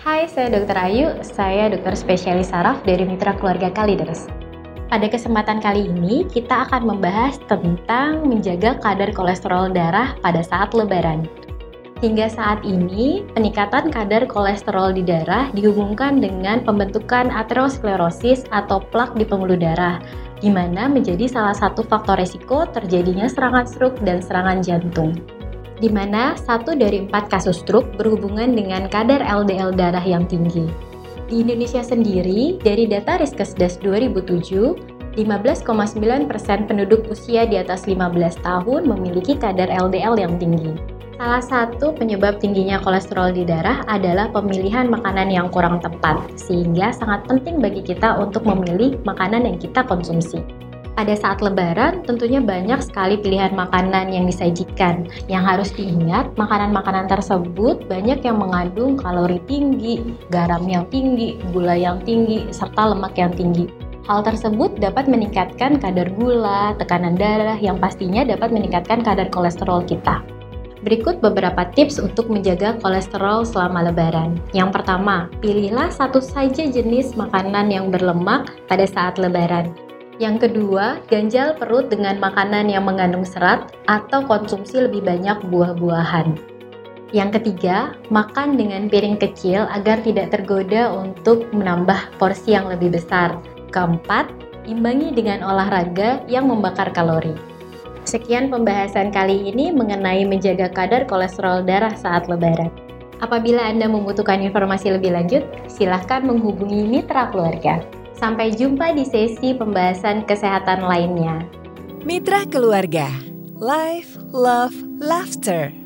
Hai, saya Dr. Ayu. Saya dokter spesialis saraf dari Mitra Keluarga Kalideres. Pada kesempatan kali ini, kita akan membahas tentang menjaga kadar kolesterol darah pada saat lebaran. Hingga saat ini, peningkatan kadar kolesterol di darah dihubungkan dengan pembentukan aterosklerosis atau plak di pembuluh darah, di mana menjadi salah satu faktor risiko terjadinya serangan stroke dan serangan jantung di mana satu dari empat kasus stroke berhubungan dengan kadar LDL darah yang tinggi. Di Indonesia sendiri, dari data Riskesdas 2007, 15,9% penduduk usia di atas 15 tahun memiliki kadar LDL yang tinggi. Salah satu penyebab tingginya kolesterol di darah adalah pemilihan makanan yang kurang tepat, sehingga sangat penting bagi kita untuk memilih makanan yang kita konsumsi. Pada saat lebaran, tentunya banyak sekali pilihan makanan yang disajikan. Yang harus diingat, makanan-makanan tersebut banyak yang mengandung kalori tinggi, garam yang tinggi, gula yang tinggi, serta lemak yang tinggi. Hal tersebut dapat meningkatkan kadar gula, tekanan darah yang pastinya dapat meningkatkan kadar kolesterol kita. Berikut beberapa tips untuk menjaga kolesterol selama lebaran. Yang pertama, pilihlah satu saja jenis makanan yang berlemak pada saat lebaran. Yang kedua, ganjal perut dengan makanan yang mengandung serat atau konsumsi lebih banyak buah-buahan. Yang ketiga, makan dengan piring kecil agar tidak tergoda untuk menambah porsi yang lebih besar. Keempat, imbangi dengan olahraga yang membakar kalori. Sekian pembahasan kali ini mengenai menjaga kadar kolesterol darah saat lebaran. Apabila Anda membutuhkan informasi lebih lanjut, silahkan menghubungi mitra keluarga. Sampai jumpa di sesi pembahasan kesehatan lainnya. Mitra Keluarga Life, Love, Laughter